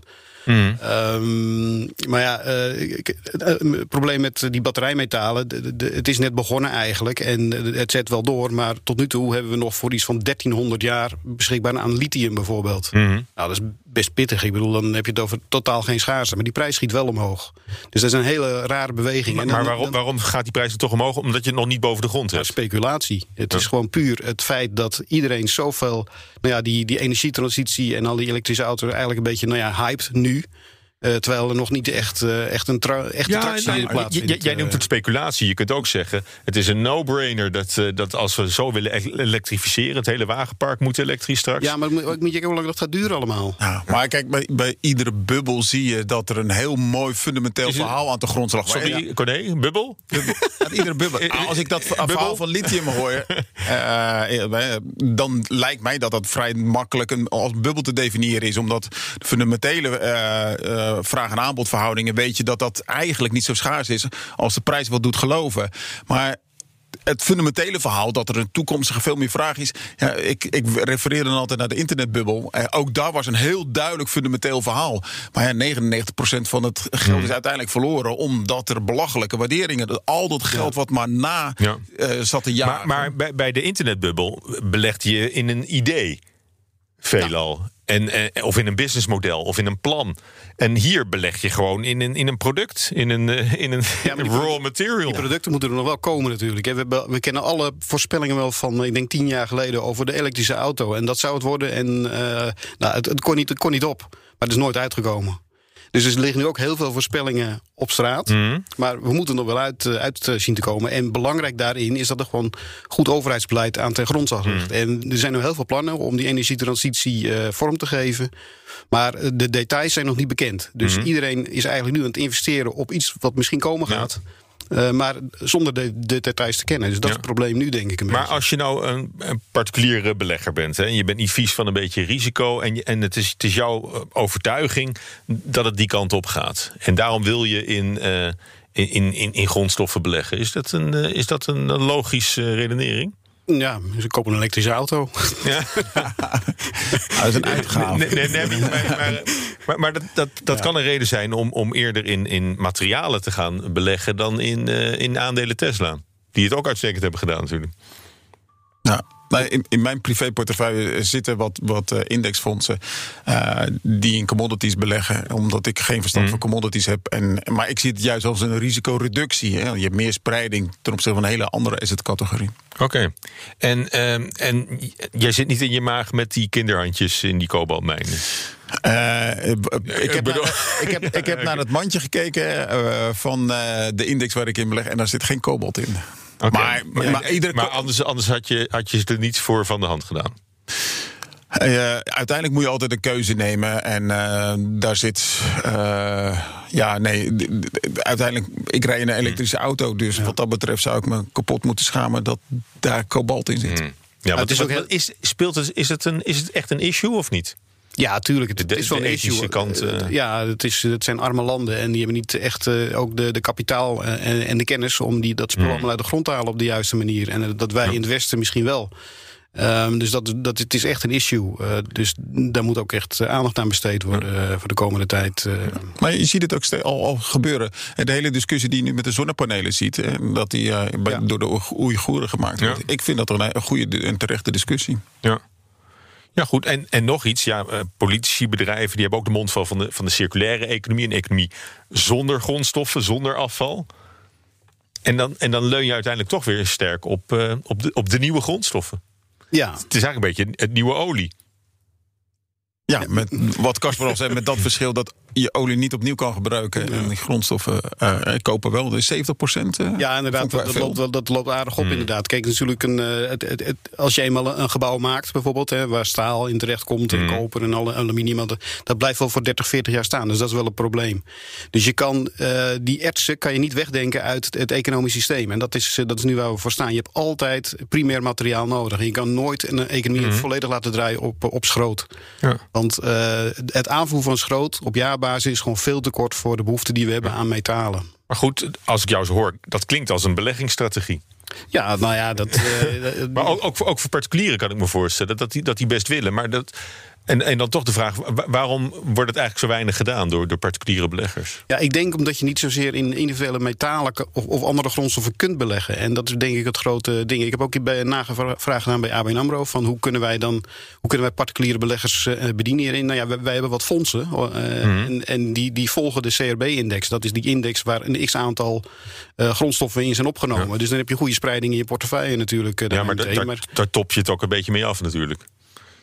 Ehm, maar ja, eh, eh, het probleem met die batterijmetalen, de- de- het is net begonnen eigenlijk. En het zet wel door, maar tot nu toe hebben we nog voor iets van 1300 jaar beschikbaar aan lithium bijvoorbeeld. Mhm. Nou, dat is best pittig. Ik bedoel, dan heb je het over totaal geen schaarste. Maar die prijs schiet wel omhoog. Dus dat is een hele rare beweging. Maar, En dan- maar waarom, waarom gaat die prijs toch omhoog? Omdat je het nog niet boven de grond hebt. speculatie. Het is gewoon puur het feit dat iedereen zoveel... Nou ja, die, die energietransitie en al die elektrische auto's... eigenlijk een beetje, nou ja, hyped nu. Eh, terwijl er nog niet echt, eh, echt een tra echte Ja, tractie nou, jij noemt het speculatie. Je kunt ook zeggen, het is een no-brainer dat, eh, dat als we zo willen e- elektrificeren, het hele wagenpark moet elektrisch straks. Ja, maar moet moet je kijken hoe lang dat gaat duren allemaal. Ja, maar kijk, bij, bij iedere bubbel zie je dat er een heel mooi fundamenteel verhaal aan de grondslag lag. Sorry, Corné, bubbel? Iedere bubbel. Als ik dat Eh, verhaal van lithium hoor, eh, eh, dan lijkt mij dat dat vrij makkelijk een, als bubbel te definiëren is. Omdat de fundamentele eh, vraag- en aanbodverhoudingen weet je dat dat eigenlijk niet zo schaars is als de prijs wat doet geloven. Maar het fundamentele verhaal dat er een toekomstige veel meer vraag is. Ja, ik, ik refereer dan altijd naar de internetbubbel. Eh, ook daar was een heel duidelijk fundamenteel verhaal. Maar ja, 99% van het geld is uiteindelijk verloren. Omdat er belachelijke waarderingen. dat Al dat geld wat maar na Ja. eh, zat te jagen. Maar, maar bij, bij de internetbubbel belegde je in een idee. Veelal. En, eh, of in een businessmodel of in een plan. En hier beleg je gewoon in een, in een product, in een, eh, in een Ja, raw material. Die producten moeten er nog wel komen natuurlijk. We, hebben- we kennen alle voorspellingen wel van, ik denk tien jaar geleden... over de elektrische auto. En dat zou het worden. En eh, nou, het, het, kon niet, het kon niet op. Maar het is nooit uitgekomen. Dus er liggen nu ook heel veel voorspellingen op straat. Mhm. Maar we moeten er nog wel uit, eh, uit eh, zien te komen. En belangrijk daarin is dat er gewoon goed overheidsbeleid aan ten grondslag Mhm. ligt. En er zijn nu heel veel plannen om die energietransitie eh, vorm te geven. Maar de details zijn nog niet bekend. Dus Mhm. iedereen is eigenlijk nu aan het investeren op iets wat misschien komen gaat. Eh, maar zonder de, de details te kennen. Dus dat is het probleem nu, denk ik. Een Maar beetje. als je nou een, een particuliere belegger bent, hè, en je bent niet vies van een beetje risico, en, je- en het, is, het is jouw eh, overtuiging dat het die kant op gaat. En daarom wil je in, eh, in, in, in, grondstoffen beleggen. Is dat een, is dat een logische redenering? Ja, dus ik koop een elektrische auto. Ja. dat is een uitgave. Nee, nee, nee, maar, maar, maar, maar dat, dat, dat kan een reden zijn om, om eerder in, in materialen te gaan beleggen dan in, eh, in aandelen Tesla. Die het ook uitstekend hebben gedaan, natuurlijk. Ja. Nou, in, in mijn privéportefeuille zitten wat, wat eh, indexfondsen eh, die in commodities beleggen, omdat ik geen verstand van commodities heb. En, maar ik zie het juist als een risicoreductie. Hè. Je hebt meer spreiding ten opzichte van een hele andere assetcategorie. Oké. En, ehm, en jij zit niet in je maag met die kinderhandjes in die kobaltmijnen. Eh, ik, heb naar, ik, heb, ik heb naar het mandje gekeken van de index waar ik in beleg en daar zit geen kobalt in. Maar, maar, maar, iedere maar anders, anders had, je, had je er niets voor van de hand gedaan. Eh, uiteindelijk moet je altijd een keuze nemen. En eh, daar zit. eh, ja, nee. Uiteindelijk. Ik rij in een elektrische auto. Dus wat dat betreft zou ik me kapot moeten schamen dat daar kobalt in zit. Ja, het wat, is is, ook heel- is, speelt het, is, het een, is het echt een issue of niet? Ja, tuurlijk. Het, De- is wel de een ethische issue. kant, Eh, eh. ja, het, is, het zijn arme landen en die hebben niet echt eh, ook de, de kapitaal en, en de kennis om die, dat spul Hmm. allemaal uit de grond te halen op de juiste manier. En dat wij in het Westen misschien wel. Ehm, dus dat, dat, het is echt een issue. Eh, dus daar moet ook echt aandacht aan besteed worden voor de komende tijd. eh. Maar je ziet het ook al, al gebeuren. En De hele discussie die je nu met de zonnepanelen ziet. Dat die eh, bij- Ja. door de Oeigoeren gemaakt wordt. Ja. Ik vind dat een, een goede en terechte discussie. Ja. Ja, goed. En, en nog iets. Ja, eh, politici, bedrijven, die hebben ook de mond vol van de, van de circulaire economie. Een economie zonder grondstoffen, zonder afval. En dan, en dan leun je uiteindelijk toch weer sterk op, eh, op, de, op de nieuwe grondstoffen. ja, Het is eigenlijk een beetje het nieuwe olie. Ja, met wat Casper al zei, met dat verschil dat je olie niet opnieuw kan gebruiken. En die grondstoffen eh, kopen wel. Dus 70 procent. Ja, inderdaad. Dat, dat, loopt, dat loopt aardig Hmm. op, inderdaad. Kijk, natuurlijk, een, eh, het, het, het- als je eenmaal een gebouw maakt, bijvoorbeeld, hè, waar staal in terecht komt Hmm. en koper en alle aluminium, dat, dat blijft wel voor 30, 40 jaar staan. Dus dat is wel een probleem. Dus je kan eh, die ertsen kan je niet wegdenken uit het, economisch systeem. En dat is, eh, dat is nu waar we voor staan. Je hebt altijd primair materiaal nodig. En je kan nooit een economie volledig laten draaien op, op schroot. Hmm. Ja. Want eh, het aanvoer van schroot op jaarbasis is gewoon veel te kort voor de behoefte die we hebben aan metalen. Maar goed, als ik jou zo hoor, dat klinkt als een beleggingsstrategie. Ja, nou ja, dat. eh, Maar ook, ook, voor, ook voor particulieren kan ik me voorstellen dat die, dat die best willen. Maar dat, En, en dan toch de vraag, wa- waarom wordt het eigenlijk zo weinig gedaan door, door particuliere beleggers? Ja, ik denk omdat je niet zozeer in individuele metalen of, of andere grondstoffen kunt beleggen. En dat is denk ik het grote ding. Ik heb ook bij nagevraagd gedaan bij ABN AMRO... van hoe kunnen wij dan hoe kunnen wij particuliere beleggers eh, bedienen hierin. Nou ja, wij, wij hebben wat fondsen. eh, en en die, die volgen de CRB-index. Dat is die index waar een x-aantal eh, grondstoffen in zijn opgenomen. Dus dan heb je goede spreiding in je portefeuille natuurlijk. eh, Ja, maar, daar, daar top je het ook een beetje mee af natuurlijk.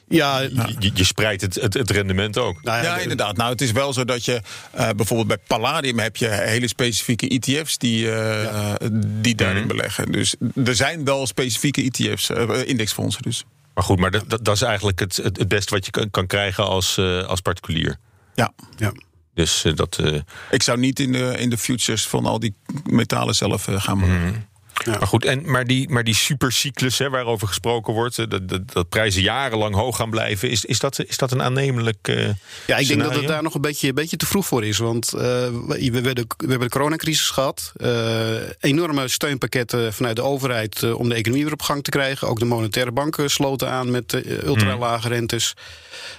Ja, Je, je, je spreidt het, het, het rendement ook. nou Ja, inderdaad. Nou, het is wel zo dat je eh, bijvoorbeeld bij Palladium heb je hele specifieke ETF's die, eh, die daarin beleggen. Dus er zijn wel specifieke ETF's, eh, indexfondsen dus. Maar goed, maar dat, dat, dat is eigenlijk het, het, het beste wat je kan, kan krijgen als, eh, als particulier. Ja. ja. Dus dat. eh, Ik zou niet in de, in de futures van al die metalen zelf gaan beleggen. Maar goed, en, maar, die, maar die supercyclus hè, waarover gesproken wordt, eh, dat, dat, dat prijzen jarenlang hoog gaan blijven, is, is, dat, is dat een aannemelijk. eh, Ja, ik denk dat het daar nog een beetje, een beetje te vroeg voor is. Want eh, we, de, we hebben de coronacrisis gehad. eh, enorme steunpakketten vanuit de overheid om de economie weer op gang te krijgen. Ook de monetaire banken sloten aan met eh, ultra-lage rentes.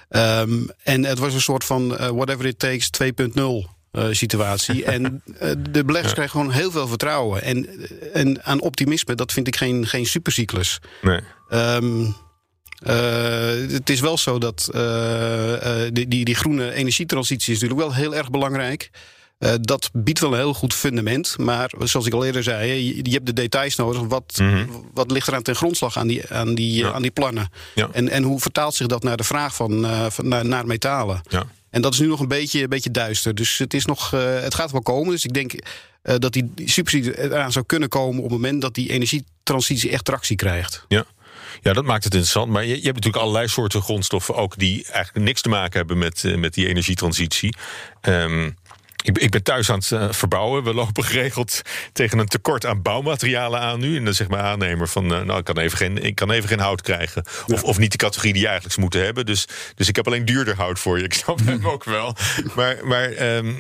Ehm, en het was een soort van whatever it takes 2.0 eh, situatie. en eh, de beleggers krijgen gewoon heel veel vertrouwen. En, en aan optimisme, dat vind ik geen, geen supercyclus. Nee. Ehm, eh, het is wel zo dat eh, eh, die, die, die groene energietransitie is natuurlijk wel heel erg belangrijk. Eh, dat biedt wel een heel goed fundament. Maar zoals ik al eerder zei, je, je hebt de details nodig. Wat, wat ligt er aan ten grondslag aan die, aan die, Ja. aan die plannen? Ja. En, en hoe vertaalt zich dat naar de vraag van, eh, van naar, naar metalen? Ja. En dat is nu nog een beetje, een beetje duister. Dus het, is nog, eh, het gaat wel komen. Dus ik denk eh, dat die, die subsidie eraan zou kunnen komen... op het moment dat die energietransitie echt tractie krijgt. Ja. ja, dat maakt het interessant. Maar je, je hebt natuurlijk allerlei soorten grondstoffen ook die eigenlijk niks te maken hebben met, eh, met die energietransitie. Ehm, ik, ben- ik ben thuis aan het eh, verbouwen. We lopen geregeld tegen een tekort aan bouwmaterialen aan nu. En dan zegt mijn aannemer van, eh, nou, ik kan even geen, ik kan even geen hout krijgen. Of, of niet de categorie die je eigenlijk zou moeten hebben. Dus, dus ik heb alleen duurder hout voor je. Ik snap hem ook wel. Maar, maar ehm,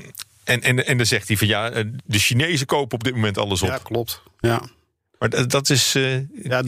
en, en, en dan zegt hij van ja, eh, de Chinezen kopen op dit moment alles op. Ja, klopt. Ja. Maar dat, dat is, eh, Ja,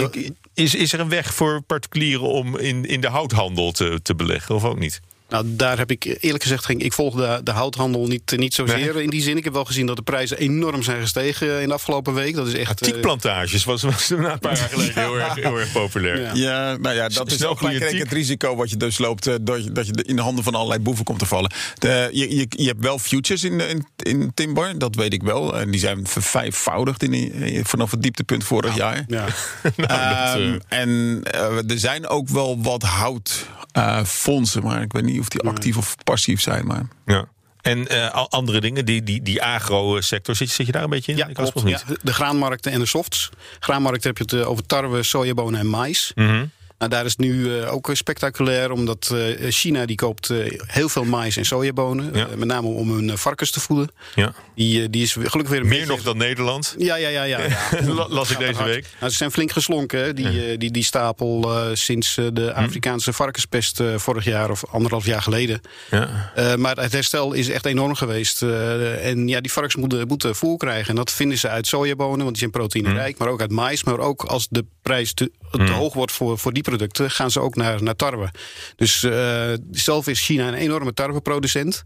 is. Is er een weg voor particulieren om in, in de houthandel te, te beleggen, of ook niet? Nou, daar heb ik eerlijk gezegd geen. Ik volg de, de houthandel niet, niet zozeer Nee. in die zin. Ik heb wel gezien dat de prijzen enorm zijn gestegen in de afgelopen week. Dat is echt. eh, Teakplantages was, was een paar jaar geleden heel erg, heel erg populair. Ja. Ja, nou ja, dat is ook het risico wat je dus loopt. eh, Dat je, dat je in de handen van allerlei boeven komt te vallen. De, je, je, je hebt wel futures in, in, in Timber, dat weet ik wel. En die zijn vervijfvoudigd in, die- vanaf het dieptepunt vorig jaar. Ja. Ehm, en eh, er zijn ook wel wat houtfondsen, maar ik weet niet of die actief of passief zijn. Maar Ja. En eh, al andere dingen, die, die, die agro-sector, zit, zit je daar een beetje in? Ja, Ik was klopt. nog niet. Ja, de graanmarkten en de softs. Graanmarkt heb je het eh, over tarwe, sojabonen en mais. Mhm. Nou, daar is nu eh, ook spectaculair, omdat eh, China die koopt eh, heel veel mais en sojabonen. Ja. met name om hun varkens te voeden. Ja. Die, die is gelukkig weer Meer beetje- nog dan Nederland. Ja, ja, ja. ja, ja. La- las ik deze week. Nou, ze zijn flink geslonken, hè, die, die, die stapel sinds eh, Hm. de Afrikaanse varkenspest vorig jaar of anderhalf jaar geleden. Ja. Maar het herstel is echt enorm geweest. En ja, die varkens moeten, moeten voer krijgen. En dat vinden ze uit sojabonen, want die zijn proteïnerijk. Maar ook uit mais. Maar ook als de prijs te, te hoog wordt voor, voor die producten, gaan ze ook naar, naar tarwe. Dus eh, zelf is China een enorme tarweproducent.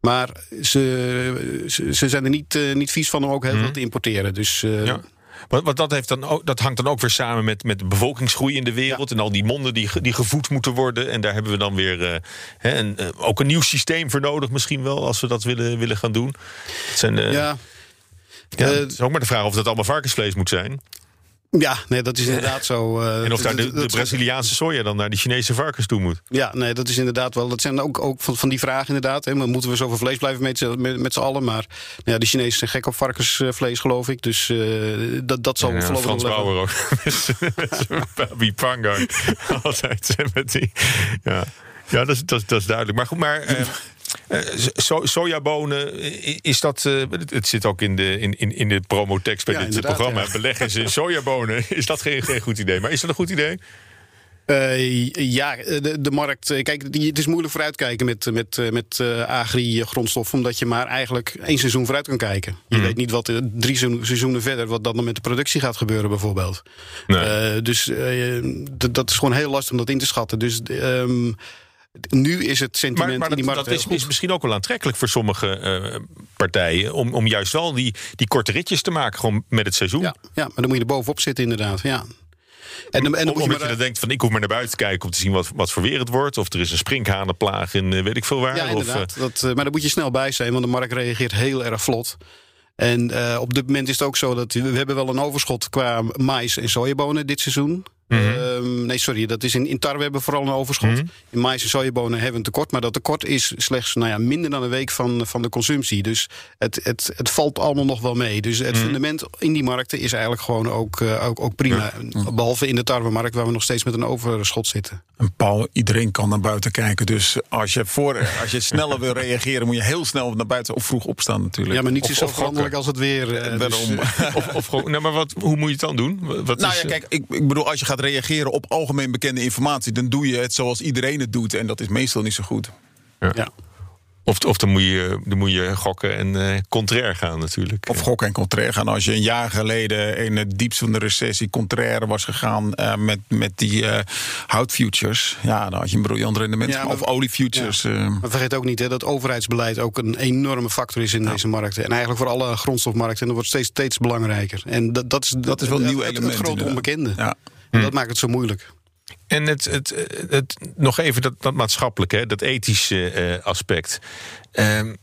Maar ze, ze, ze zijn er niet, eh, niet vies van om ook heel veel te importeren. Dus eh, Ja. Want, dat, heeft dan ook, dat hangt dan ook weer samen met, met de bevolkingsgroei in de wereld. En al die monden die, die gevoed moeten worden. En daar hebben we dan weer hè, een, ook een nieuw systeem voor nodig, misschien wel, als we dat willen, willen gaan doen. Het, zijn, ja. ja, het is ook maar de vraag of dat allemaal varkensvlees moet zijn. Ja, nee, dat is inderdaad zo. eh, En of daar de, Braziliaanse soja dan naar die Chinese varkens toe moet. Ja, nee, dat is inderdaad wel. Dat zijn ook, ook van, van die vragen inderdaad. Hè. Maar moeten we zoveel vlees blijven met, z'n- met, met z'n allen? Maar nou ja, de Chinezen zijn gek op varkensvlees, geloof ik. Dus eh, dat, dat zal eh, voorlopig Frans Bauer ook. met zijn Babi Pangang. Altijd eh, met die. Ja, ja dat, is, dat, is- dat is duidelijk. Maar goed, maar. So, sojabonen, eh, is dat. eh, het, zit ook in de, in, in, in de promotekst bij Ja, dit programma. ja. Beleggen ze in sojabonen. Is dat geen, geen goed idee? Maar is dat een goed idee? Eh, ja, de, de markt. eh, Kijk, die, het is moeilijk vooruitkijken met, met, eh, met eh, agri-grondstof. Omdat je maar eigenlijk één seizoen vooruit kan kijken. Je weet niet wat eh, drie seizoen- seizoenen verder. wat dan met de productie gaat gebeuren, bijvoorbeeld. Nee. Eh, dus eh, dat is gewoon heel lastig om dat in te schatten. Dus ehm, Nu is het sentiment Maar, maar in die dat, markt dat is, misschien ook wel aantrekkelijk voor sommige eh, partijen. Om, om juist wel die, die korte ritjes te maken, gewoon met het seizoen. Ja, ja, maar dan moet je er bovenop zitten inderdaad. Ja. En, dan- en dan omdat je dan denkt van ik hoef maar naar buiten te kijken om te zien wat, wat voor weer het wordt. Of er is een sprinkhanenplaag in eh, weet ik veel waar. Ja, of, inderdaad. eh, dat, maar daar moet je snel bij zijn, want de markt reageert heel erg vlot. En op dit moment is het ook zo dat we we hebben wel een overschot qua mais en sojabonen dit seizoen. Mhm. Ehm, nee, sorry, dat is in, in tarwe hebben we vooral een overschot. Mhm. In mais en sojabonen hebben we een tekort. Maar dat tekort is slechts nou ja, minder dan een week van, van de consumptie. Dus het, het, het valt allemaal nog wel mee. Dus het Mhm. fundament in die markten is eigenlijk gewoon ook, eh, ook, ook prima. Behalve in de tarwemarkt waar we nog steeds met een overschot zitten. En Paul, iedereen kan naar buiten kijken. Dus als je, voor, als je sneller wil reageren, moet je heel snel naar buiten of vroeg opstaan natuurlijk. Ja, maar is zo veranderlijk als het weer. eh, dus, eh, of, of gewoon, nou, maar wat, hoe moet je het dan doen? Wat nou is, ja, kijk, ik, ik bedoel, als je gaat reageren op algemeen bekende informatie, dan doe je het zoals iedereen het doet. En dat is meestal niet zo goed. ja. Of, of dan, moet je, dan moet je gokken en eh contrair gaan natuurlijk. Of gok en contrair gaan. Als je een jaar geleden in het diepst van de recessie contrair was gegaan eh, met, met die eh houtfutures, ja, dan had je een briljant rendement. Ja, of oliefutures. Ja. Maar vergeet ook niet hè, dat overheidsbeleid ook een enorme factor is in deze markten. En eigenlijk voor alle grondstofmarkten. En dat wordt steeds, steeds belangrijker. En dat, dat is, Dat is wel een nieuw element, Het grote onbekende. Ja. En dat maakt het zo moeilijk. En het, het, het, nog even dat, dat maatschappelijke, hè, dat ethische eh, aspect. Ehm,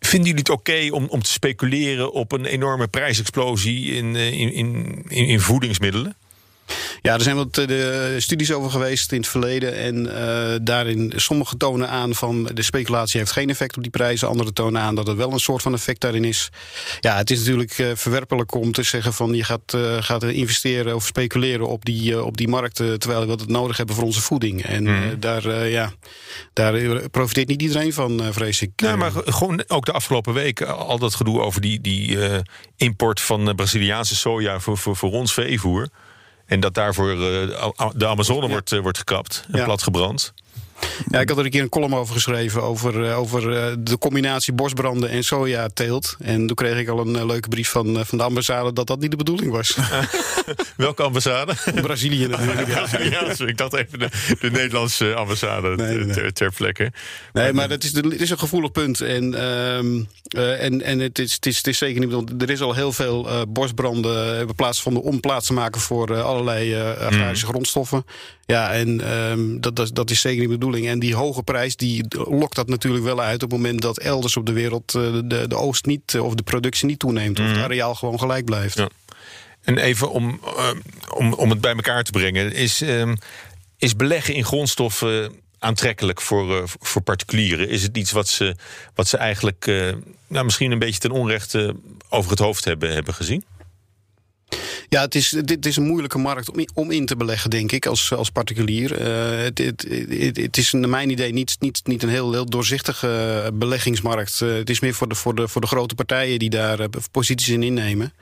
vinden jullie het oké om, om te speculeren op een enorme prijsexplosie in, eh, in, in, in, in voedingsmiddelen? Ja, er zijn wat eh, de studies over geweest in het verleden. En eh, daarin, sommige tonen aan van de speculatie heeft geen effect op die prijzen. Andere tonen aan dat er wel een soort van effect daarin is. Ja, het is natuurlijk eh, verwerpelijk om te zeggen van je gaat, gaat investeren of speculeren op die, op die markten. Terwijl we het nodig hebben voor onze voeding. En eh, daar, ja, daar profiteert niet iedereen van, vrees ik. Nou, maar gewoon ook de afgelopen week al dat gedoe over die, die import van Braziliaanse soja voor, voor, voor ons veevoer. En dat daarvoor eh, de Amazone wordt, eh, wordt gekapt en platgebrand. Ja, ik had er een keer een column over geschreven over, eh, over eh, de combinatie bosbranden en sojateelt. En toen kreeg ik al een eh, leuke brief van, van de ambassade dat dat niet de bedoeling was. Welke ambassade? Brazilië natuurlijk. ja. Ik dacht even de, de Nederlandse ambassade Nee, nee, nee. Ter, ter plekke. Nee, maar het is, het is een gevoelig punt. En, ehm, eh, en, en het, is, het, is, het is zeker niet. want Er is al heel veel eh, bosbranden van om plaats te maken voor allerlei agrarische grondstoffen. Ja, en ehm, dat, dat, dat is zeker niet de bedoeling. En die hoge prijs die lokt dat natuurlijk wel uit op het moment dat elders op de wereld eh, de, de oogst niet eh, of de productie niet toeneemt. Of het areaal gewoon gelijk blijft. Ja. En even om, eh, om, om het bij elkaar te brengen. Is, ehm, is beleggen in grondstoffen aantrekkelijk voor, eh, voor particulieren? Is het iets wat ze, wat ze eigenlijk nou, misschien een beetje ten onrechte over het hoofd hebben, hebben gezien? Ja, het is, dit is een moeilijke markt om in, om in te beleggen, denk ik, als, als particulier. Eh, het, het, het, het is naar mijn idee niet, niet, niet een heel, heel doorzichtige beleggingsmarkt. Eh, het is meer voor de, voor, de, voor de grote partijen die daar eh, posities in innemen.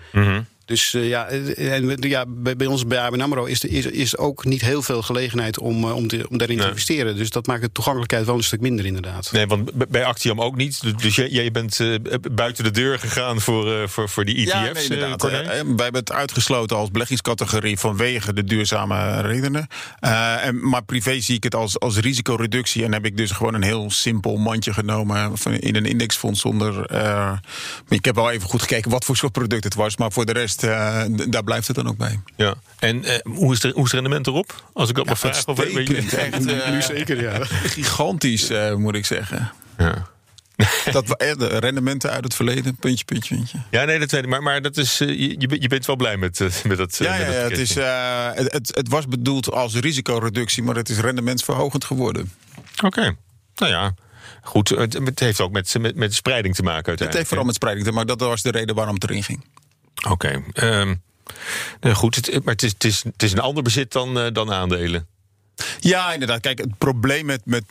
Dus eh, ja, eh, en we- ja, bij, bij ons bij ABN AMRO is, er- is, is ook niet heel veel gelegenheid om, eh, om, te, om daarin te investeren. Dus dat maakt de toegankelijkheid wel een stuk minder inderdaad. Nee, want bij Actium ook niet. Dus- Dus jij, jij bent eh, buiten de deur gegaan voor, eh, voor, voor die ETF's, Ja, eh, nee? Eh, eh, wij hebben het uitgesloten als beleggingscategorie vanwege de duurzame redenen. Eh, en, maar privé zie ik het als, als risicoreductie. En heb ik dus gewoon een heel simpel mandje genomen van- in een indexfonds zonder. eh, ik heb wel even goed gekeken wat voor soort product het was. Maar voor de rest, eh, daar blijft het dan ook bij. Ja. En eh, hoe, is de, hoe is het rendement erop? Als ik dat. Of weet je- Uitstekend. Echt, eh, Nu zeker, ja. Gigantisch, eh, moet ik zeggen. Ja. Dat, de rendementen uit het verleden, puntje, puntje, puntje. Ja, nee, dat weet ik. Maar, maar dat is, je, je bent- wel blij met, met dat. Ja, met ja, dat ja, het, is, eh, het, het, het was bedoeld als risicoreductie, maar het is rendementsverhogend geworden. Oké. Nou ja, goed. Het, het heeft ook met, met, met spreiding te maken Het uiteindelijk. heeft vooral met spreiding te maken. Dat was de reden waarom het erin ging. Oké. nou goed, het, maar het is, het, is, het is een ander bezit dan, eh, dan aandelen. Ja, inderdaad. Kijk, het probleem met, met,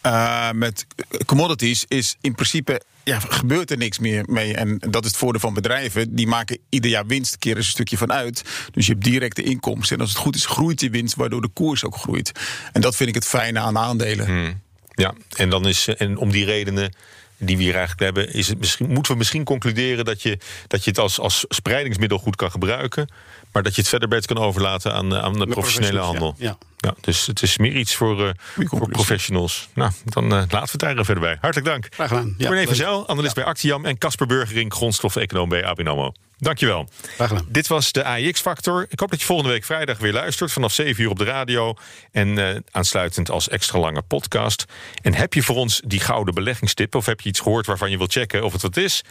eh, met commodities is in principe. Ja, gebeurt er niks meer mee. En dat is het voordeel van bedrijven. Die maken ieder jaar winst, keren ze een stukje van uit. Dus je hebt directe inkomsten. En als het goed is, groeit die winst, waardoor de koers ook groeit. En dat vind ik het fijne aan aandelen. Hmm. Ja, en, dan is, en om die redenen die we hier eigenlijk hebben, is het misschien, moeten we misschien concluderen dat je, dat je het als, als spreidingsmiddel goed kan gebruiken. Maar dat je het verder beter kan overlaten aan, eh, aan de professionele handel. Ja, Ja, dus het is meer iets voor, uh, voor professionals. Nou, dan uh, laten we het daar verder bij. Hartelijk dank. Graag gedaan. Ja, Corné Zel, analist bij Actiam... en Casper Burgering, grondstof-econoom bij ABN AMRO. Dankjewel. Graag gedaan. Dit was de AIX-factor. Ik hoop dat je volgende week vrijdag weer luistert... vanaf 7 uur op de radio en uh, aansluitend als extra lange podcast. En heb je voor ons die gouden beleggingstip... of heb je iets gehoord waarvan je wilt checken of het wat is...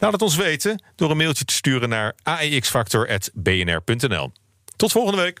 Laat het ons weten door een mailtje te sturen naar aexfactor.bnr.nl. Tot volgende week.